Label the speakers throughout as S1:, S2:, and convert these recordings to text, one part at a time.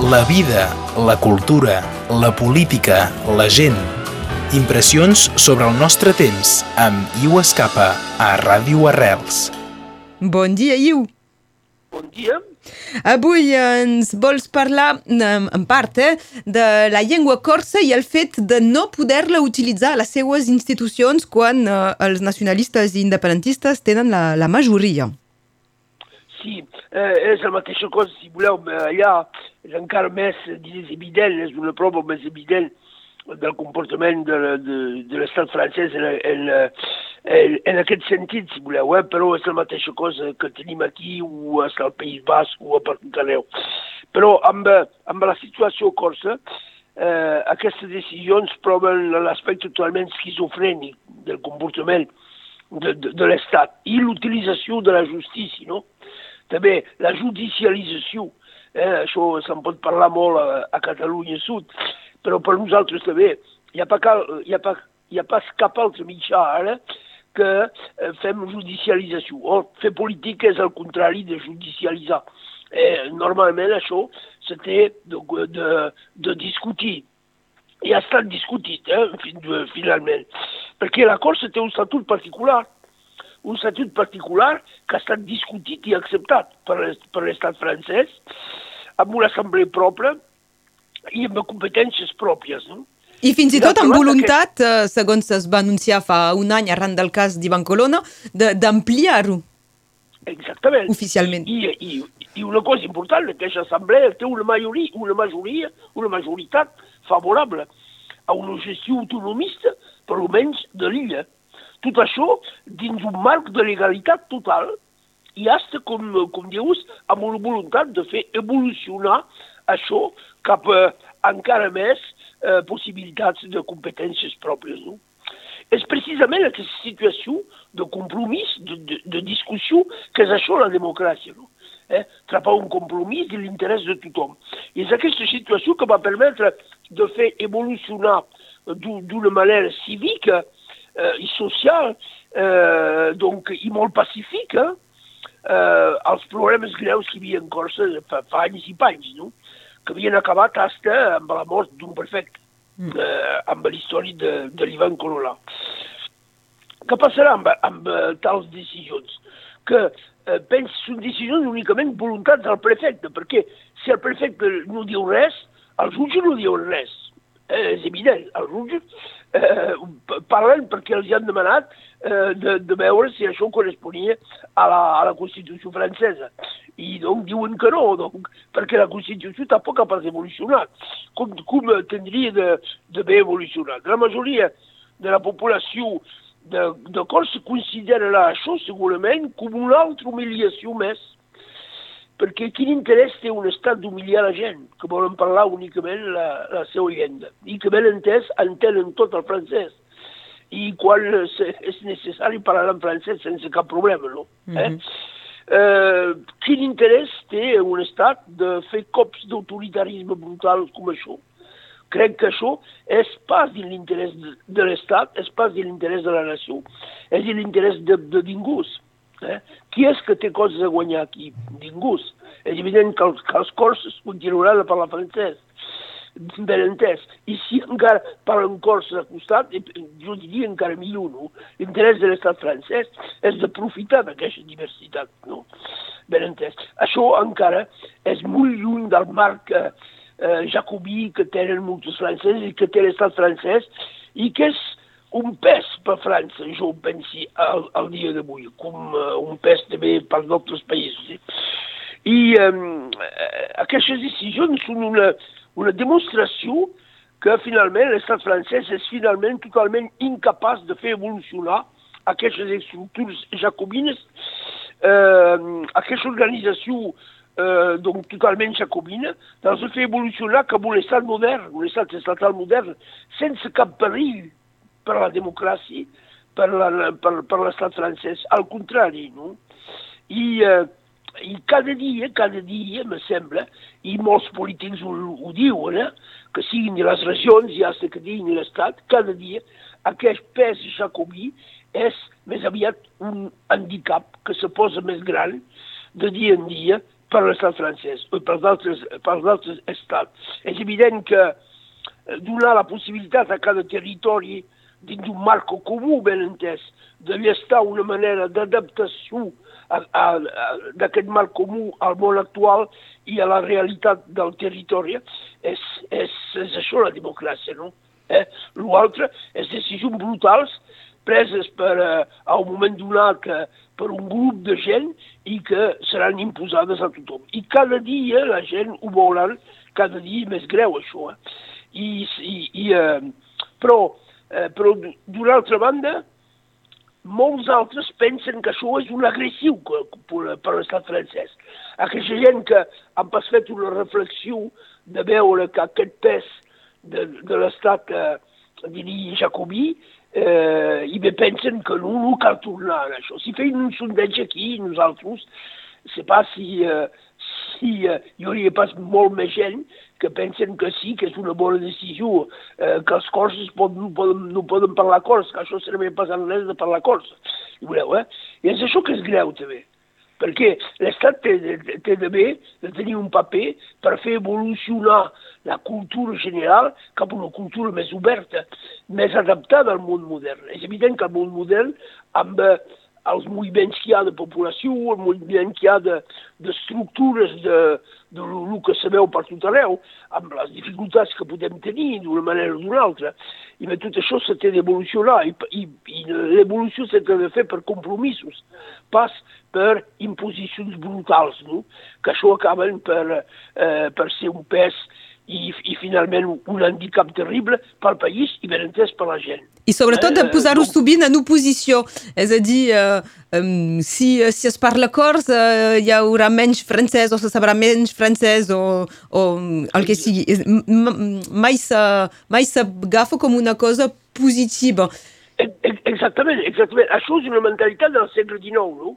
S1: La vida, la cultura, la política, la gent. Impressions sobre el nostre temps amb Iu Escapa a Ràdio Arrels.
S2: Bon dia, Iu.
S3: Bon dia.
S2: Avui ens vols parlar, en part, eh, de la llengua corsa i el fet de no poder-la utilitzar a les seues institucions quan eh, els nacionalistes i independentistes tenen la, la majoria.
S3: Sí, eh, és la mateixa cosa, si voleu, eh, allà és encara més, digués, evident, és una prova més evident del comportament de, de, de l'estat francès en, en, en, en aquest sentit, si voleu, eh? però és la mateixa cosa que tenim aquí o és al País Basc o a per tot arreu. Però amb, amb la situació corsa, eh, aquestes decisions proven l'aspecte totalment esquizofrènic del comportament de, de, de l'Estat i l'utilització de la justícia, no? També la judicialització, eh, això se'n pot parlar molt a, a Catalunya Sud, però per nosaltres també hi ha, pas cal, hi ha, pas, hi ha pas cap altre mitjà ara que eh, fem judicialització. O fer política és el contrari de judicialitzar. Eh, normalment això té de, de, de discutir i ha estat discutit, eh, fin, de, finalment, perquè la Corsa té un estatut particular, un estatut particular que ha estat discutit i acceptat per, per l'estat francès, amb una assemblea pròpia i amb competències pròpies. No?
S2: I fins i tot amb voluntat, eh, segons es va anunciar fa un any arran del cas d'Ivan Colonna, de- d'ampliar-ho
S3: Exactament.
S2: oficialment.
S3: I, i, I una cosa important, aquesta assemblea té una majoria, una majoria, una majoritat favorable a una gestió autonomista, per almenys de l'illa. Tot això dins un marc de legalitat total i hasta, com, com dius, amb una voluntat de fer evolucionar això cap a encara més eh, possibilitats de competències pròpies. No? és precisament aquesta situació de compromís, de, de, de discussió, que és la democràcia. No? Eh? Trapar un compromís de l'interès de tothom. I és aquesta situació que va permetre de fer evolucionar d'u- d'una manera cívica eh, i social eh, donc, i molt pacífica eh, els problemes greus que hi havia en Corsa fa, fa anys i panys, no? que havien acabat hasta amb la mort d'un prefecte, eh, amb la història de, de l'Ivan Cololà. Què passarà amb, amb eh, tals decisions? Que eh, penso són decisions únicament voluntats del prefecte, perquè si el prefecte no diu res, els jutges no diuen res. Eh, és evident, els jutges eh, parlen perquè els han demanat eh, de, de veure si això corresponia a la, a la Constitució francesa. I doncs diuen que no, donc, perquè la Constitució tampoc ha pas evolucionat, com, com tindria d'haver evolucionat. La majoria de la població de, de Corsa considera això segurament com una altra humiliació més, perquè quin interès té un estat d'humiliar la gent, que volen parlar únicament la, la seva llengua, i que ben entès entenen tot el francès, i quan és, és necessari parlar en francès sense cap problema, no? eh? Eh, quin interès té un estat de fer cops d'autoritarisme brutal com això? Crec que això és pas de l'interès de, de l'Estat, és pas de l'interès de la nació, és de l'interès de, de ningú. Eh? Qui és que té coses a guanyar aquí? Ningú. És evident que els, que els corses continuaran a parlar francès, ben entès. I si encara parlen corses a costat, eh, jo diria encara millor, no? L'interès de l'estat francès és d'aprofitar d'aquesta diversitat, no? Ben entès. Això encara és molt lluny del marc eh, eh, jacobí que tenen molts francesos i que té l'estat francès i que és un pes per França, jo pensi, al, al dia d'avui, com uh, un pes també per d'altres països. Eh? I um, aquestes decisions són una, una demostració que finalment l'estat francès és finalment totalment incapaç de fer evolucionar aquestes estructures jacobines, eh, aquesta organització eh, donc totalment jacobina, dans de fer evolucionar cap a un estat modern, un estat estatal modern, sense cap perill per la democràcia, per l'estat francès. Al contrari, no? I, eh, i cada dia, cada dia, me sembla, i molts polítics ho, ho diuen, eh, que siguin de les regions i hasta que diguin l'estat, cada dia aquest pes jacobí és més aviat un handicap que se posa més gran de dia en dia per l'estat francès, o per altres, per altres estats. És evident que eh, donar la possibilitat a cada territori dins d'un marc comú, ben entès, de estar una manera d'adaptació d'aquest marc comú al món actual i a la realitat del territori, és, és, és això la democràcia, no? Eh? L'altre és decisions brutals preses per, eh, a un moment donat eh, per un grup de gent i que seran imposades a tothom. I cada dia la gent ho veurà cada dia més greu, això. Eh? I, i, i, eh, però, eh, però d'una altra banda, molts altres pensen que això és un agressiu per, per l'estat francès. Aquesta gent que han pas fet una reflexió de veure que aquest pes de, de l'estat, eh, diria, jacobí, eh, i bé pensen que no, no cal tornar a això. Si feien un sondeig aquí, nosaltres, sé pas si, eh, si eh, hi hauria pas molt més gent que pensen que sí, que és una bona decisió, eh, que els cors pot, no, poden, no poden parlar cors, que això serà pas en res de parlar cors. I veureu, eh? I és això que és greu, també. Perquè l'Estat té, té de bé de tenir un paper per fer evolucionar la cultura general cap a una cultura més oberta, més adaptada al món modern. És evident que el món modern, amb, eh, els moviments que hi ha de població, el moviment que hi ha d'estructures de, de, de el que sabeu per tot arreu, amb les dificultats que podem tenir d'una manera o d'una altra. I bé, tot això s'ha d'evolucionar i, i, i l'evolució s'ha de fer per compromisos, pas per imposicions brutals, no? que això acaben per, eh, per ser un pes i, i finalment un handicap terrible pel país i ben entès per la gent.
S2: I sobretot de posar-ho eh, sovint en oposició, és a dir, eh, si, si es parla cors eh, hi haurà menys francès o se sabrà menys francès o, o el que sigui. Mai s'agafa com una cosa positiva.
S3: Exactament, exactament. Això és una mentalitat del segle XIX, no?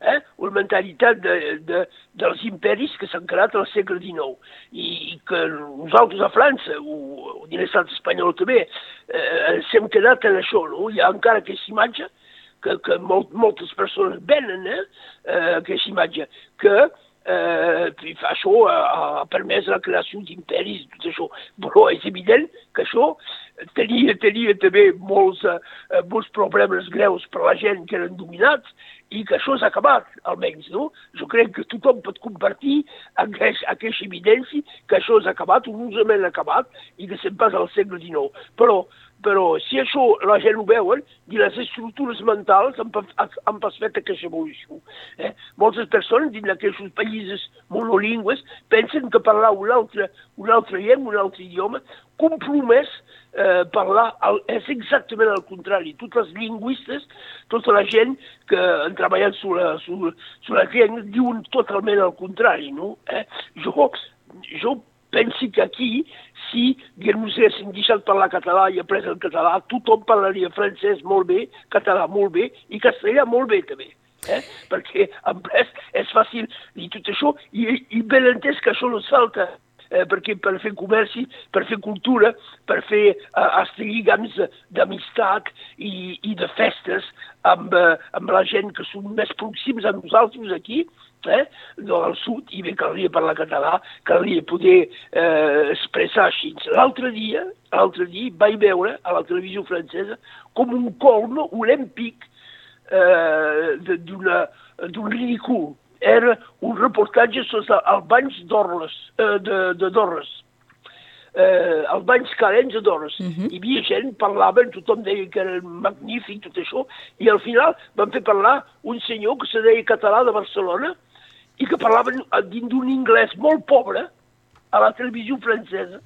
S3: Eh? una mentalitat de, de, dels imperis que s'han creat al segle XIX i, que nosaltres a França o, o a l'estat espanyol també eh, ens hem quedat en això, no? Hi ha encara aquesta imatge que, que molt, moltes persones venen, eh? eh aquesta imatge, que eh, això ha, ha permès la creació d'imperis, tot això. Però és evident que això tenia, tenia també molts, eh, molts problemes greus per la gent que eren dominats i que això s'ha acabat, almenys, no? Jo crec que tothom pot compartir aquest, aquesta evidència que això s'ha acabat, usament acabat, i que se'n passa al segle XIX. Però, però si això la gent ho veuen, i les estructures mentals han, han pas fet aquesta evolució. Eh? Moltes persones dins d'aquests països monolingües pensen que parlar un altre, un altre llengua, un altre idioma, compromès eh, parlar el, és exactament el contrari. Tots els lingüistes, tota la gent que han treballat sobre, sobre, sobre la llengua diuen totalment el contrari, no? Eh? Jo, jo pensi que aquí, si ens haguessin deixat parlar català i après el català, tothom parlaria francès molt bé, català molt bé i castellà molt bé també. Eh? perquè en pres és fàcil dir tot això i, i ben entès que això no salta eh, perquè per fer comerç, per fer cultura, per fer eh, els lligams d'amistat i, i de festes amb, eh, amb la gent que són més pròxims a nosaltres aquí, eh, del sud, i bé, caldria parlar català, caldria poder eh, expressar així. L'altre dia, l'altre dia vaig veure a la televisió francesa com un colmo olímpic eh, d'un ridícul era un reportatge sobre els banys d'Orles, eh, de, de Dorres, eh, els banys calents de Dorres. Uh mhm. -huh. Hi havia gent, parlaven, tothom deia que era magnífic, tot això, i al final van fer parlar un senyor que se deia català de Barcelona i que parlava dins d'un anglès molt pobre a la televisió francesa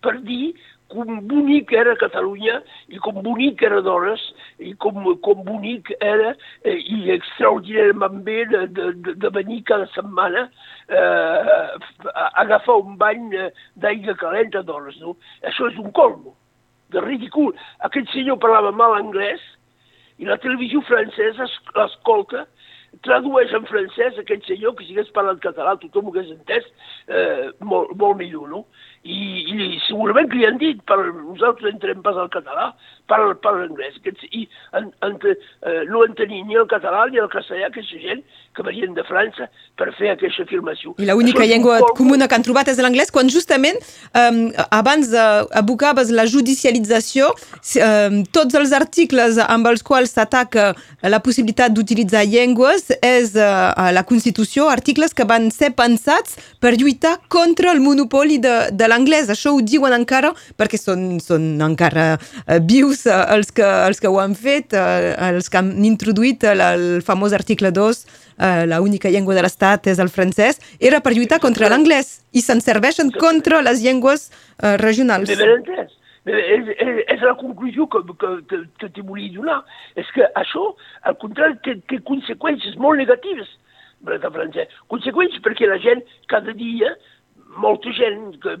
S3: per dir com bonic era Catalunya i com bonic era Dores i com, com bonic era eh, i extraordinàriament bé de, de, de venir cada setmana eh, a agafar un bany d'aigua calenta a Dores. No? Això és un colmo, de ridícul. Aquest senyor parlava mal anglès i la televisió francesa l'escolta tradueix en francès aquest senyor que si hagués parlat català tothom ho hagués entès eh, molt, molt millor, no? I, i segurament que li han dit, per, nosaltres entrem pas al català, parla, parla anglès. I en, en, eh, no entenien ni el català ni el castellà, aquesta gent que venien de França per fer aquesta afirmació.
S2: I l'única llengua molt... comuna que han trobat és l'anglès, quan justament eh, abans eh, abocaves la judicialització, eh, tots els articles amb els quals s'ataca la possibilitat d'utilitzar llengües és eh, a la Constitució, articles que van ser pensats per lluitar contra el monopoli de, de l'anglès. Això ho diuen encara perquè són, són encara uh, vius uh, els, que, els que ho han fet, uh, els que han introduït uh, el famós article 2, uh, la única llengua de l'Estat és el francès, era per lluitar contra l'anglès i se'n serveixen contra les llengües uh, regionals.
S3: És, és, és la conclusió que, que, que, que t'hi volia donar. És que això, al contrari, té, té conseqüències molt negatives la francès. Conseqüències perquè la gent cada dia molta gent, que,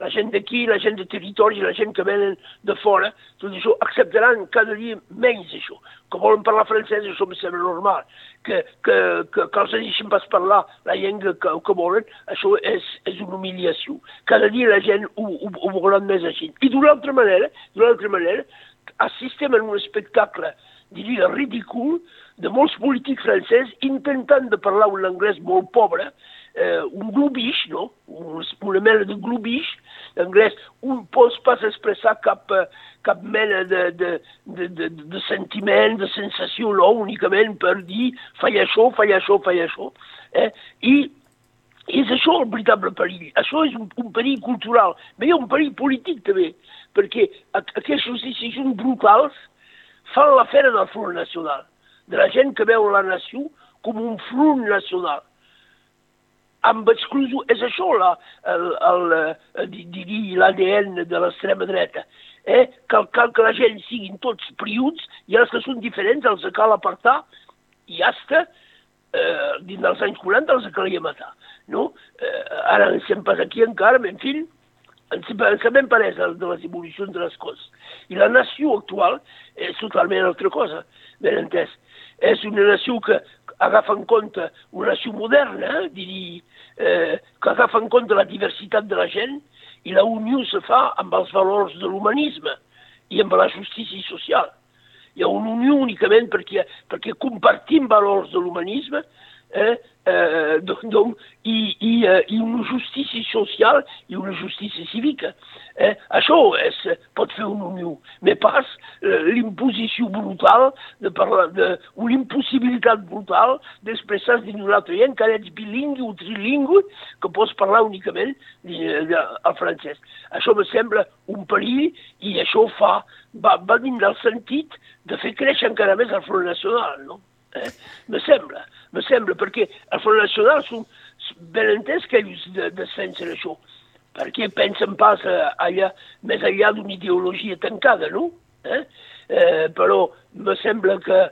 S3: la gent d'aquí, la gent de territori, la gent que venen de fora, tot això acceptaran cada dia menys això. Que volen parlar francès, això em sembla normal. Que, que, que, que els deixin pas parlar la llengua que, que volen, això és, és una humiliació. Cada dia la gent ho, ho, ho volen més així. I d'una altra manera, d'una altra manera, assistem a un espectacle, diria, ridícul, de molts polítics francesos intentant de parlar un anglès molt pobre, eh, un globish, no? una mena de globish, anglès, un pot pas expressar cap, eh, cap mena de, de, de, de, de sentiment, de sensació, no? únicament per dir faig això, faig això, faig això. Eh? I és això el veritable perill. Això és un, un perill cultural, però hi ha un perill polític també, perquè aquestes decisions brutals fan l'afera del front nacional, de la gent que veu la nació com un front nacional amb exclusió, és això l'ADN de l'extrema dreta, eh? cal, cal que la gent siguin tots priuts i els que són diferents els cal apartar i hasta eh, dins dels anys 40 els calia matar. No? Eh, ara en estem pas aquí encara, en fi, ens sabem parès de les evolucions de les coses. I la nació actual és totalment altra cosa, ben entès. És una nació que agafa en compte una nació moderna, eh, diria, eh, que agafa en compte la diversitat de la gent i la unió se fa amb els valors de l'humanisme i amb la justícia social. Hi ha una unió únicament perquè, perquè compartim valors de l'humanisme eh, eh, donc, i, i, eh, i una justícia social i una justícia cívica. Eh? Això és, pot fer una unió, però pas eh, l'imposició brutal de parlar, de, una impossibilitat brutal d'expressar dins una altra gent que ets bilingüe o trilingüe que pots parlar únicament el francès. Això me sembla un perill i això fa, va, va dins del sentit de fer créixer encara més el Front Nacional, no? Me sembla me sembla, perquè el Front Nacional són ben entès que ells de, defensen això, perquè pensen pas allà, més enllà d'una ideologia tancada, no? Eh? Eh, però me sembla que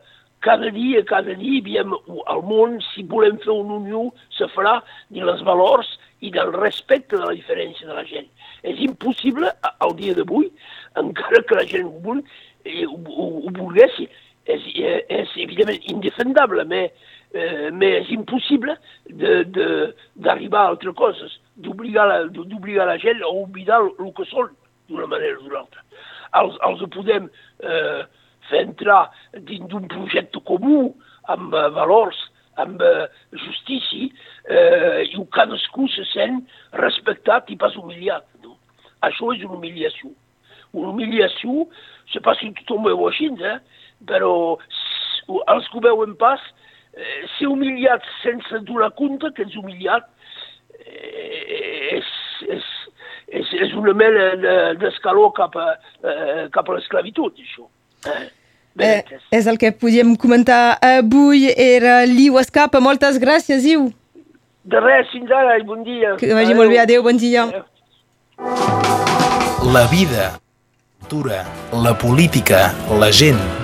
S3: cada dia, cada dia, diem, al món, si volem fer una unió, se farà de les valors i del respecte de la diferència de la gent. És impossible, al dia d'avui, encara que la gent ho, vulgui, eh, ho, ho, ho volgués, és, és evidentment indefendable, però eh, mais és impossible d'arribar a altres coses, d'obligar la, la gent a oblidar el que són d'una manera o d'una altra. Els, els podem eh, fer entrar dins d'un projecte comú amb eh, valors, amb eh, justícia, eh, i cadascú se sent respectat i pas humiliat. No? Això és una humiliació. Una humiliació, no sé pas si tothom ho veu així, eh? Però els que ho veuen pas eh, ser humiliat sense donar compte que ets humiliat eh, és, és, és, és una mena d'escaló de, cap a, eh, cap a l'esclavitud, això. Eh?
S2: Eh, és el que podíem comentar avui. Era Liu Escapa. Moltes gràcies, Iu.
S3: De res, fins ara i bon dia.
S2: Que vagi adeu. molt bé. Adéu, bon dia. Adeu.
S1: La vida, la cultura, la política, la gent